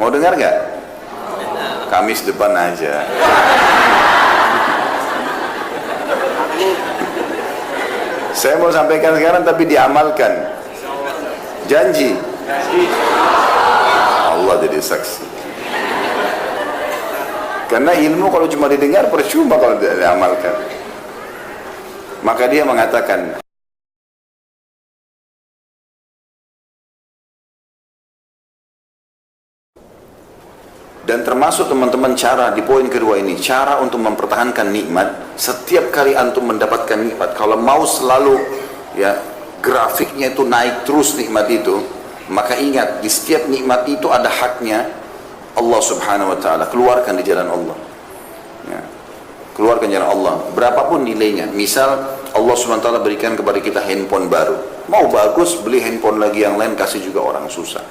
Mau dengar nggak? Kamis depan aja. Saya mau sampaikan sekarang tapi diamalkan. Janji. Allah jadi saksi. Karena ilmu kalau cuma didengar percuma kalau tidak diamalkan. Maka dia mengatakan, Dan termasuk teman-teman cara di poin kedua ini, cara untuk mempertahankan nikmat, setiap kali antum mendapatkan nikmat, kalau mau selalu ya grafiknya itu naik terus nikmat itu, maka ingat di setiap nikmat itu ada haknya Allah Subhanahu wa taala. Keluarkan di jalan Allah. Ya. Keluarkan jalan Allah, berapapun nilainya. Misal Allah Subhanahu wa taala berikan kepada kita handphone baru. Mau bagus, beli handphone lagi yang lain kasih juga orang susah.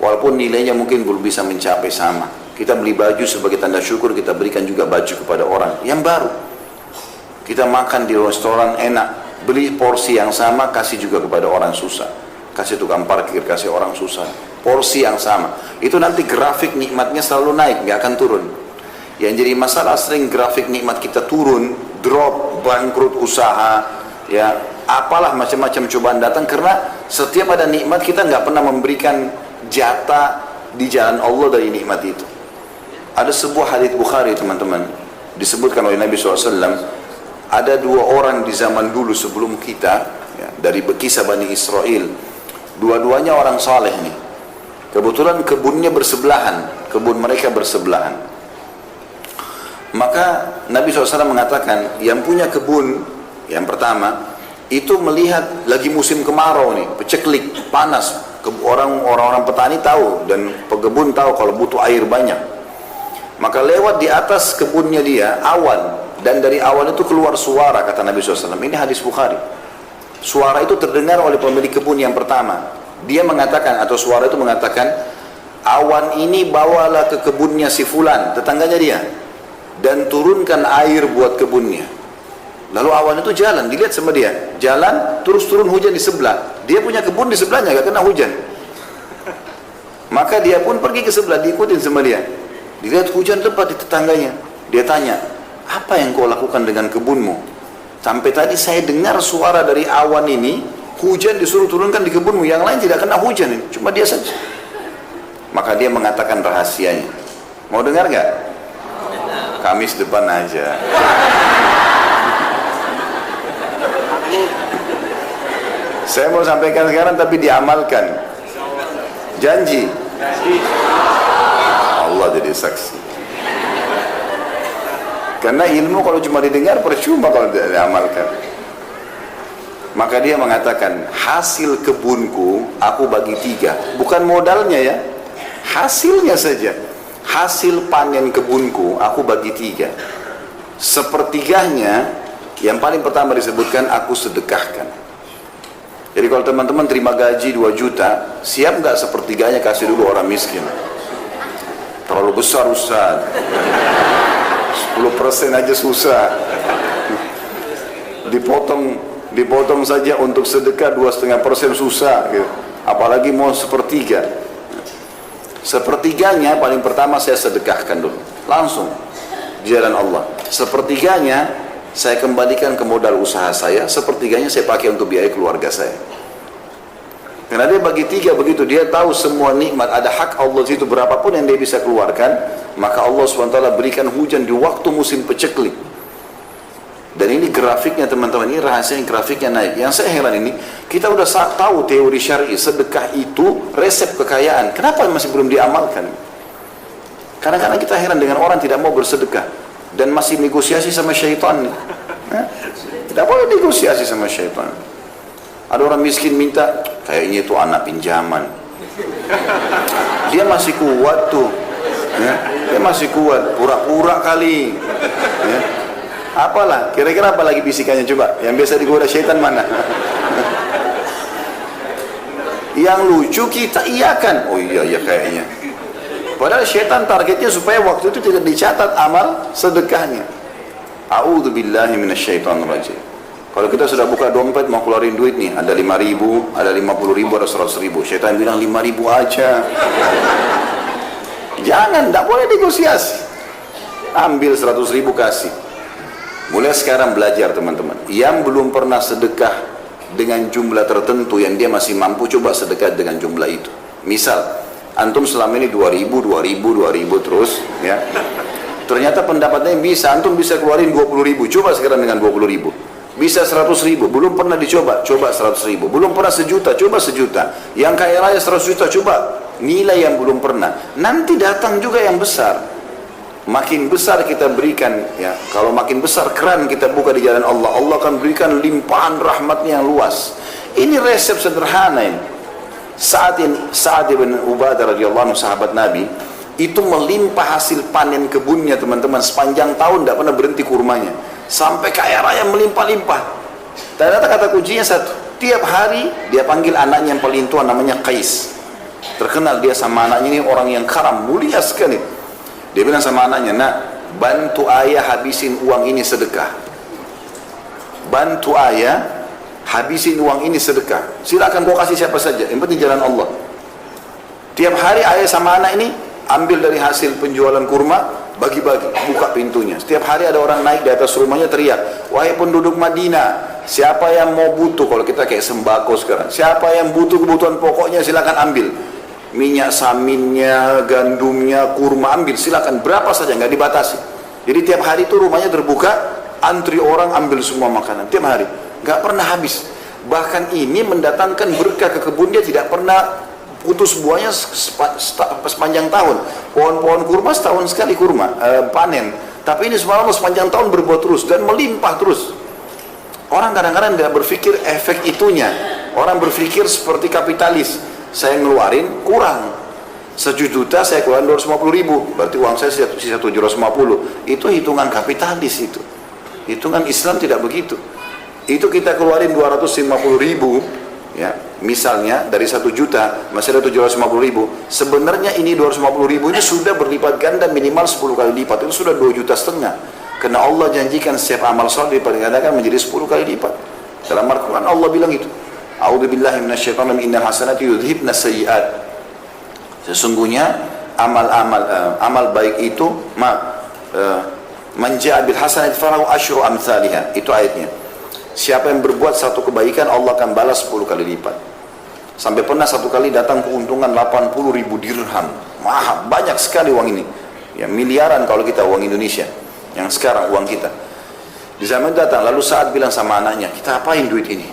Walaupun nilainya mungkin belum bisa mencapai sama kita beli baju sebagai tanda syukur, kita berikan juga baju kepada orang yang baru. Kita makan di restoran enak, beli porsi yang sama, kasih juga kepada orang susah. Kasih tukang parkir, kasih orang susah. Porsi yang sama. Itu nanti grafik nikmatnya selalu naik, nggak akan turun. Yang jadi masalah sering grafik nikmat kita turun, drop, bangkrut usaha, ya apalah macam-macam cobaan datang karena setiap ada nikmat kita nggak pernah memberikan jatah di jalan Allah dari nikmat itu. Ada sebuah hadis Bukhari teman-teman disebutkan oleh Nabi SAW ada dua orang di zaman dulu sebelum kita ya, dari kisah Bani Israel dua-duanya orang saleh nih. Kebetulan kebunnya bersebelahan kebun mereka bersebelahan. Maka Nabi SAW mengatakan yang punya kebun yang pertama itu melihat lagi musim kemarau nih peceklik panas orang orang petani tahu dan pekebun tahu kalau butuh air banyak maka lewat di atas kebunnya dia awan dan dari awan itu keluar suara kata Nabi SAW. Ini hadis Bukhari. Suara itu terdengar oleh pemilik kebun yang pertama. Dia mengatakan atau suara itu mengatakan awan ini bawalah ke kebunnya si fulan, tetangganya dia dan turunkan air buat kebunnya. Lalu awan itu jalan, dilihat sama dia. Jalan, terus turun hujan di sebelah. Dia punya kebun di sebelahnya, gak kena hujan. Maka dia pun pergi ke sebelah, diikutin sama dia. Dilihat hujan lebat di tetangganya. Dia tanya, apa yang kau lakukan dengan kebunmu? Sampai tadi saya dengar suara dari awan ini, hujan disuruh turunkan di kebunmu. Yang lain tidak kena hujan, cuma dia saja. Maka dia mengatakan rahasianya. Mau dengar nggak? Kamis depan aja. Saya mau sampaikan sekarang tapi diamalkan. Janji. Allah jadi saksi. Karena ilmu kalau cuma didengar percuma kalau tidak diamalkan. Maka dia mengatakan hasil kebunku aku bagi tiga. Bukan modalnya ya, hasilnya saja. Hasil panen kebunku aku bagi tiga. Sepertiganya yang paling pertama disebutkan aku sedekahkan. Jadi kalau teman-teman terima gaji 2 juta, siap nggak sepertiganya kasih dulu orang miskin? Terlalu besar Ustaz. 10% aja susah. Dipotong dipotong saja untuk sedekah dua setengah persen susah gitu. apalagi mau sepertiga. Sepertiganya paling pertama saya sedekahkan dulu langsung. Di jalan Allah. Sepertiganya saya kembalikan ke modal usaha saya sepertiganya saya pakai untuk biaya keluarga saya karena dia bagi tiga begitu, dia tahu semua nikmat, ada hak Allah itu berapapun yang dia bisa keluarkan, maka Allah SWT berikan hujan di waktu musim peceklik. Dan ini grafiknya teman-teman, ini rahasia yang grafiknya naik. Yang saya heran ini, kita udah tahu teori syari, sedekah itu resep kekayaan. Kenapa masih belum diamalkan? Kadang-kadang kita heran dengan orang tidak mau bersedekah dan masih negosiasi sama syaitan. Tidak boleh negosiasi sama syaitan. Ada orang miskin minta, kayaknya itu anak pinjaman. Dia masih kuat tuh. Ya. dia masih kuat pura-pura kali. Ya. apalah kira-kira apa lagi bisikannya coba? Yang biasa digoda syaitan mana? Yang lucu kita iakan. Oh iya iya kayaknya. Padahal syaitan targetnya supaya waktu itu tidak dicatat amal sedekahnya. A'udzu billahi minasyaitonir rajim kalau kita sudah buka dompet mau keluarin duit nih, ada 5 ribu, ada 50 ribu, ada 100 ribu. Syaitan bilang 5 ribu aja. Jangan, tidak boleh negosiasi. Ambil 100 ribu kasih. Mulai sekarang belajar teman-teman. Yang belum pernah sedekah dengan jumlah tertentu yang dia masih mampu coba sedekah dengan jumlah itu. Misal, antum selama ini 2000, 2000, 2000 terus ya. Ternyata pendapatnya bisa, antum bisa keluarin 20 ribu, coba sekarang dengan 20 ribu. Bisa 100 ribu, belum pernah dicoba, coba 100 ribu. Belum pernah sejuta, coba sejuta. Yang kaya raya 100 juta, coba nilai yang belum pernah. Nanti datang juga yang besar. Makin besar kita berikan, ya. Kalau makin besar keran kita buka di jalan Allah, Allah akan berikan limpahan rahmatnya yang luas. Ini resep sederhana ini. Saat ini, saat ibn Ubadah radhiyallahu anhu sahabat Nabi, itu melimpah hasil panen kebunnya teman-teman sepanjang tahun tidak pernah berhenti kurmanya sampai kaya raya melimpah-limpah. Ternyata kata kuncinya satu. Tiap hari dia panggil anaknya yang paling tua namanya Qais. Terkenal dia sama anaknya ini orang yang karam mulia sekali. Dia bilang sama anaknya nak bantu ayah habisin uang ini sedekah. Bantu ayah habisin uang ini sedekah. Silakan kau kasih siapa saja. Yang penting jalan Allah. Tiap hari ayah sama anak ini ambil dari hasil penjualan kurma, bagi-bagi, buka pintunya. Setiap hari ada orang naik di atas rumahnya teriak, wahai penduduk Madinah, siapa yang mau butuh, kalau kita kayak sembako sekarang, siapa yang butuh kebutuhan pokoknya silakan ambil. Minyak saminnya, gandumnya, kurma ambil, silakan berapa saja, nggak dibatasi. Jadi tiap hari itu rumahnya terbuka, antri orang ambil semua makanan, tiap hari, nggak pernah habis. Bahkan ini mendatangkan berkah ke kebun dia tidak pernah putus buahnya sepanjang tahun. Pohon-pohon kurma setahun sekali kurma e, panen. Tapi ini subhanallah sepanjang tahun berbuah terus dan melimpah terus. Orang kadang-kadang tidak berpikir efek itunya. Orang berpikir seperti kapitalis. Saya ngeluarin kurang. Sejuta saya keluarin 250 ribu. Berarti uang saya sisa 750. Itu hitungan kapitalis itu. Hitungan Islam tidak begitu. Itu kita keluarin 250 ribu ya. Misalnya dari satu juta masih ada 750 ribu. Sebenarnya ini 250 ribu ini sudah berlipat ganda minimal 10 kali lipat. Itu sudah 2 juta setengah. Karena Allah janjikan setiap amal saleh dilipat gandakan menjadi 10 kali lipat. Dalam Al-Quran Allah bilang itu. A'udhu billahi minasyaitanir innal hasanati sayyiat. Sesungguhnya amal-amal uh, amal baik itu ma uh, manja bil hasanati asyru itu ayatnya Siapa yang berbuat satu kebaikan Allah akan balas 10 kali lipat. Sampai pernah satu kali datang keuntungan 80 ribu dirham. Mahal, banyak sekali uang ini. Ya miliaran kalau kita uang Indonesia. Yang sekarang uang kita. Di zaman datang, lalu saat bilang sama anaknya, kita apain duit ini?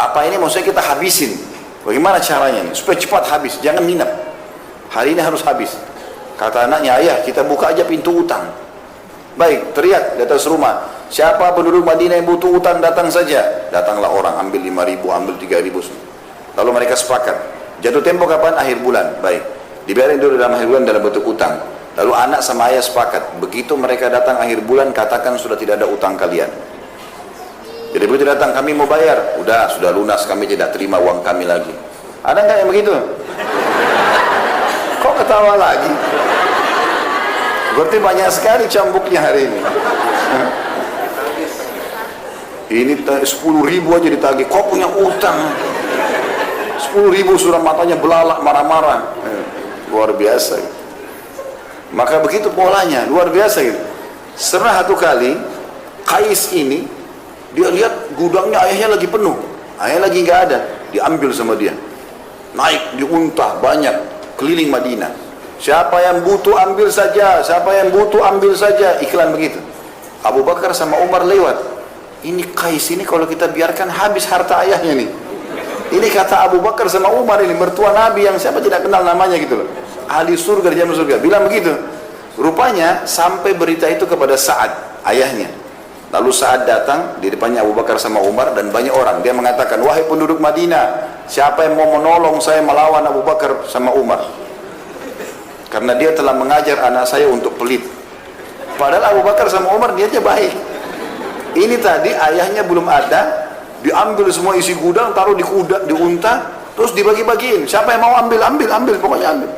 Apa ini maksudnya kita habisin? Bagaimana caranya ini? Supaya cepat habis, jangan minap. Hari ini harus habis. Kata anaknya, ayah kita buka aja pintu utang. Baik, teriak di atas rumah. Siapa penduduk Madinah yang butuh utang datang saja. Datanglah orang ambil 5 ribu, ambil 3 ribu. Lalu mereka sepakat. Jatuh tempo kapan? Akhir bulan. Baik. Dibiarin dulu dalam akhir bulan dalam bentuk utang. Lalu anak sama ayah sepakat. Begitu mereka datang akhir bulan, katakan sudah tidak ada utang kalian. Jadi begitu datang kami mau bayar, udah sudah lunas kami tidak terima uang kami lagi. Ada nggak yang begitu? Kok ketawa lagi? Berarti banyak sekali cambuknya hari ini. Ini 10 ribu aja ditagih. Kau punya utang. 10 ribu sudah matanya belalak marah-marah. Eh, luar biasa. Maka begitu polanya, luar biasa gitu. Setelah satu kali, Kais ini, dia lihat gudangnya ayahnya lagi penuh. Ayah lagi nggak ada, diambil sama dia. Naik diuntah banyak, keliling Madinah Siapa yang butuh ambil saja, siapa yang butuh ambil saja, iklan begitu. Abu Bakar sama Umar lewat. Ini Kais ini kalau kita biarkan habis harta ayahnya nih. Ini kata Abu Bakar sama Umar ini mertua Nabi yang siapa tidak kenal namanya gitu loh. Ahli surga di jalan surga. Bilang begitu. Rupanya sampai berita itu kepada Sa'ad, ayahnya. Lalu saat datang di depannya Abu Bakar sama Umar dan banyak orang. Dia mengatakan, wahai penduduk Madinah, siapa yang mau menolong saya melawan Abu Bakar sama Umar? karena dia telah mengajar anak saya untuk pelit padahal Abu Bakar sama Umar dia aja baik ini tadi ayahnya belum ada diambil semua isi gudang taruh di kuda di unta terus dibagi-bagiin. Siapa yang mau ambil ambil ambil pokoknya ambil.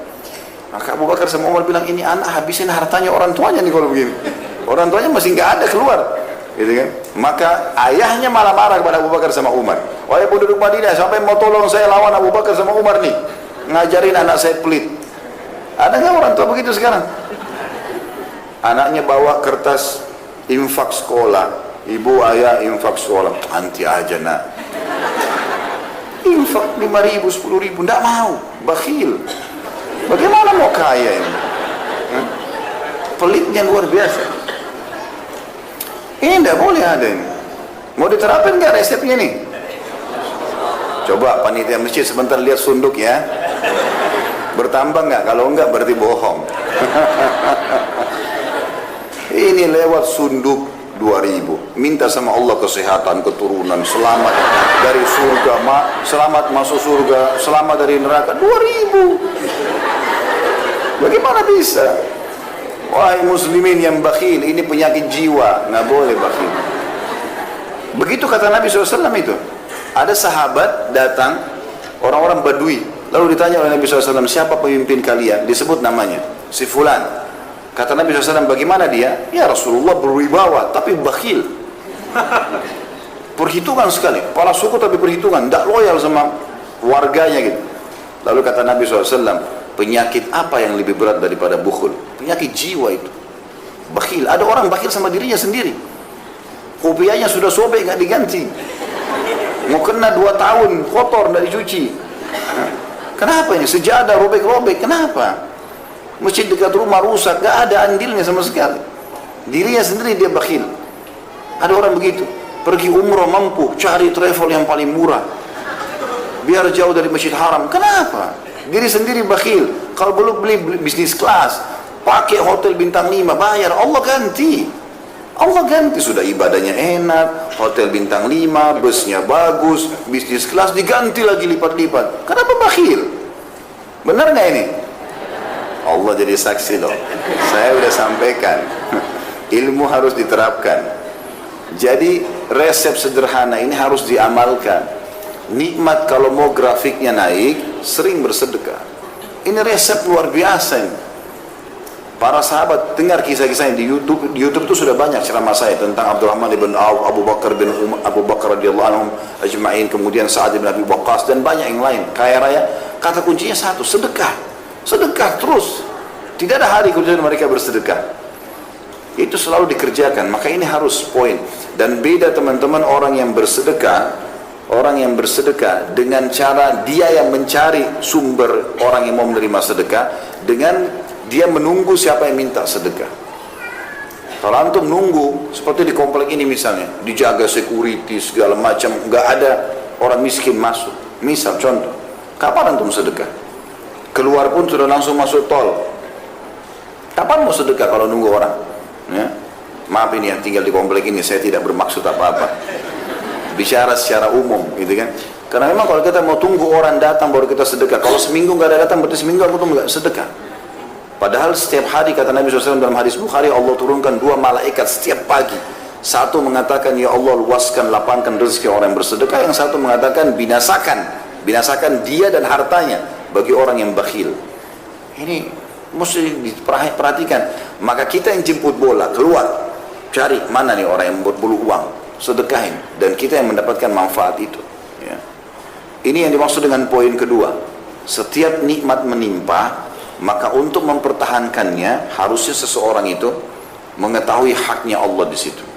Maka Abu Bakar sama Umar bilang ini anak habisin hartanya orang tuanya nih kalau begini. Orang tuanya masih nggak ada keluar. Gitu kan? Maka ayahnya malah marah kepada Abu Bakar sama Umar. Wahai penduduk Madinah siapa yang mau tolong saya lawan Abu Bakar sama Umar nih? Ngajarin anak saya pelit. Ada nggak orang tua begitu sekarang? Anaknya bawa kertas infak sekolah, ibu ayah infak sekolah, anti aja nak. Infak lima ribu, sepuluh ribu, tidak mau, bakhil. Bagaimana mau kaya ini? Hmm? Pelitnya luar biasa. Ini tidak boleh ada ini. Mau diterapin nggak resepnya nih? Coba panitia masjid sebentar lihat sunduk ya. Bertambah nggak? Kalau enggak berarti bohong. Ini lewat sunduk 2000 minta sama Allah kesehatan keturunan selamat dari surga ma, selamat masuk surga selamat dari neraka. 2000 bagaimana bisa? Wahai muslimin yang bakhil ini penyakit jiwa. Nggak boleh bakhil. Begitu kata Nabi SAW itu. Ada sahabat datang orang-orang badui. Lalu ditanya oleh Nabi SAW, siapa pemimpin kalian? Disebut namanya, si Fulan. Kata Nabi SAW, bagaimana dia? Ya Rasulullah berwibawa, tapi bakhil. Perhitungan sekali, para suku tapi perhitungan, tidak loyal sama warganya gitu. Lalu kata Nabi SAW, penyakit apa yang lebih berat daripada bukhul? Penyakit jiwa itu. Bakhil, ada orang bakhil sama dirinya sendiri. Kopiahnya sudah sobek, nggak diganti. Mau kena dua tahun, kotor, nggak dicuci. Kenapa ini? Sejadah robek-robek. Kenapa? Masjid dekat rumah rusak. Gak ada andilnya sama sekali. Dirinya sendiri dia bakhil. Ada orang begitu. Pergi umroh mampu. Cari travel yang paling murah. Biar jauh dari masjid haram. Kenapa? Diri sendiri bakhil. Kalau belum beli, bisnis kelas. Pakai hotel bintang 5. Bayar. Allah ganti. Allah ganti sudah ibadahnya enak, hotel bintang 5, busnya bagus, bisnis kelas diganti lagi lipat-lipat. Kenapa bakhil? Benar nggak ini? Allah jadi saksi loh. Saya udah sampaikan. Ilmu harus diterapkan. Jadi resep sederhana ini harus diamalkan. Nikmat kalau mau grafiknya naik, sering bersedekah. Ini resep luar biasa ini. Para sahabat dengar kisah-kisahnya di YouTube. Di YouTube itu sudah banyak ceramah saya tentang Abdurrahman bin Auf, Abu Bakar bin Umar, Abu Bakar radhiyallahu anhum ajma'in, kemudian Sa'ad bin Abi Waqqas dan banyak yang lain. Kaya raya. Kata kuncinya satu, sedekah. Sedekah terus. Tidak ada hari kemudian mereka bersedekah. Itu selalu dikerjakan. Maka ini harus poin. Dan beda teman-teman orang yang bersedekah orang yang bersedekah dengan cara dia yang mencari sumber orang yang mau menerima sedekah dengan dia menunggu siapa yang minta sedekah. Kalau antum nunggu, seperti di komplek ini misalnya, dijaga security segala macam, nggak ada orang miskin masuk. Misal contoh, kapan antum sedekah? Keluar pun sudah langsung masuk tol. Kapan mau sedekah kalau nunggu orang? Ya? Maaf ini yang tinggal di komplek ini, saya tidak bermaksud apa-apa. Bicara secara umum, gitu kan? Karena memang kalau kita mau tunggu orang datang baru kita sedekah. Kalau seminggu nggak ada datang, berarti seminggu aku nggak sedekah. Padahal setiap hari kata Nabi SAW dalam hadis Bukhari Allah turunkan dua malaikat setiap pagi. Satu mengatakan ya Allah luaskan lapangkan rezeki orang yang bersedekah. Yang satu mengatakan binasakan. Binasakan dia dan hartanya bagi orang yang bakhil. Ini mesti diperhatikan. Maka kita yang jemput bola keluar. Cari mana nih orang yang membuat bulu uang. Sedekahin. Dan kita yang mendapatkan manfaat itu. Ya. Ini yang dimaksud dengan poin kedua. Setiap nikmat menimpa, maka untuk mempertahankannya harusnya seseorang itu mengetahui haknya Allah di situ.